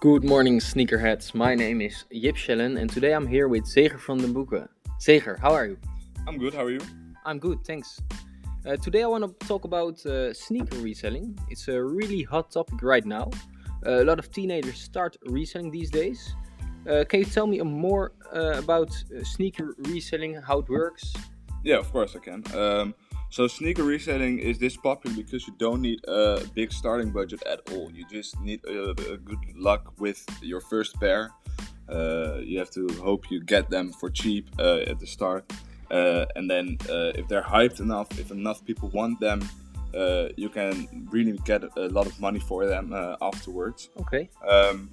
Good morning, sneakerheads. My name is Jip Schellen, and today I'm here with Zeger van den Boeken. Zeger, how are you? I'm good. How are you? I'm good, thanks. Uh, today I want to talk about uh, sneaker reselling. It's a really hot topic right now. Uh, a lot of teenagers start reselling these days. Uh, can you tell me more uh, about uh, sneaker reselling, how it works? Yeah, of course I can. Um, so sneaker reselling is this popular because you don't need a big starting budget at all. You just need a, a good luck with your first pair. Uh, you have to hope you get them for cheap uh, at the start, uh, and then uh, if they're hyped enough, if enough people want them, uh, you can really get a lot of money for them uh, afterwards. Okay. Um,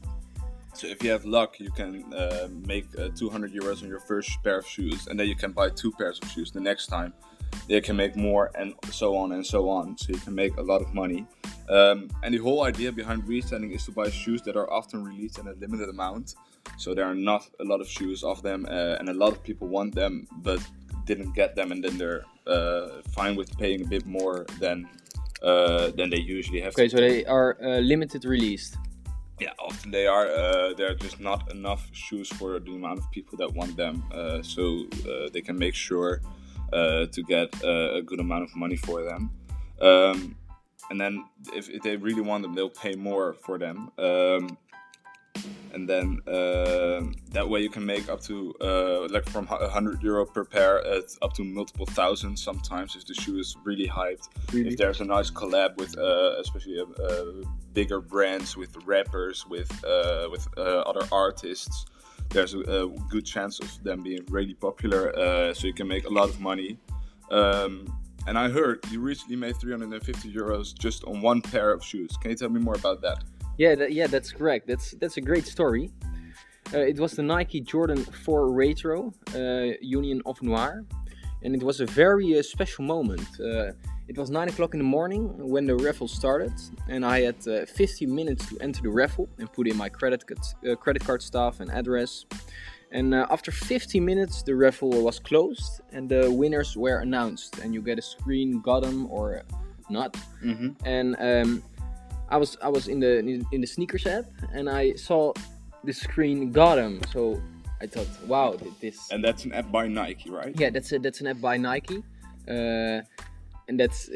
so if you have luck, you can uh, make uh, 200 euros on your first pair of shoes, and then you can buy two pairs of shoes the next time. You can make more, and so on and so on. So you can make a lot of money. Um, and the whole idea behind reselling is to buy shoes that are often released in a limited amount. So there are not a lot of shoes of them, uh, and a lot of people want them, but didn't get them, and then they're uh, fine with paying a bit more than uh, than they usually have. Okay, so they are uh, limited released. yeah, often they are. Uh, there are just not enough shoes for the amount of people that want them, uh, so uh, they can make sure to get uh, a good amount of money for them. Um, and then, if, if they really want them, they'll pay more for them. Um, and then um that way you can make up to uh, like from 100 euro per pair it's up to multiple thousands sometimes if the shoe is really hyped Really? if there's a nice collab with uh, especially uh, uh, bigger brands with rappers with uh, with uh, other artists there's a, a good chance of them being really popular uh, so you can make a lot of money um, and I heard you recently made 350 euros just on one pair of shoes. Can you tell me more about that? Yeah, that, yeah, that's correct. That's that's a great story. Uh, it was the Nike Jordan 4 Retro uh, Union Off Noir, and it was a very uh, special moment. Uh, it was 9 o'clock in the morning when the raffle started, and I had uh, 15 minutes to enter the raffle and put in my credit card, uh, credit card stuff and address. And uh, after 15 minutes, the raffle was closed and the winners were announced, and you get a screen, got them or not Mm-hmm. and um, I was I was in the in the SNKRS app and I saw the screen got them. So I thought, wow, this And that's an app by Nike, right? yeah, that's a, that's an app by Nike, uh, and that's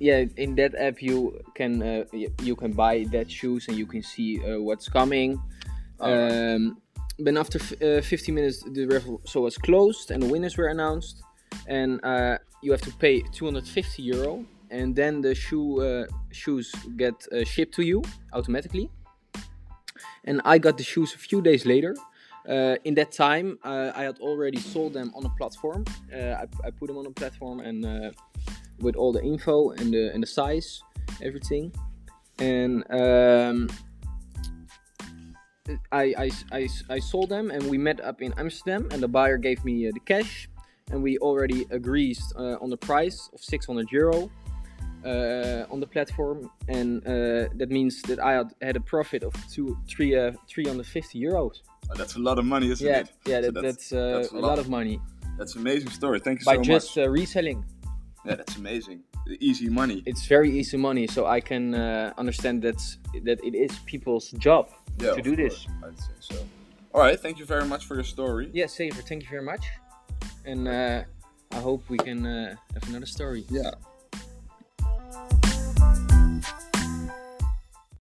yeah. In that app, you can uh, you can buy that shoes and you can see uh, what's coming. Alright. Um, then after uh, 15 minutes, the raffle so was closed and the winners were announced, and uh, you have to pay 250 euro, and then the shoe uh, shoes get uh, shipped to you automatically. And I got the shoes a few days later. Uh, in that time, uh, I had already sold them on a platform. Uh, I, I put them on a platform and uh, with all the info and the and the size, everything, and um, I, I, I, I sold them and we met up in Amsterdam and the buyer gave me uh, the cash and we already agreed uh, on the price of 600 euro uh, on the platform and uh, that means that I had, had a profit of two, three, uh, 350 euros. Oh, that's a lot of money, isn't Yeah, it? yeah, So that, that's, uh, that's a lot of money That's an amazing story. Thank you by so much. By just uh, reselling. Yeah, that's amazing. Easy money. It's very easy money, so I can uh, understand that's, that it is people's job yeah, to of do this. I'd say so. All right, thank you very much for your story. Yeah, Zeger, thank you very much. And uh, I hope we can uh, have another story. Yeah.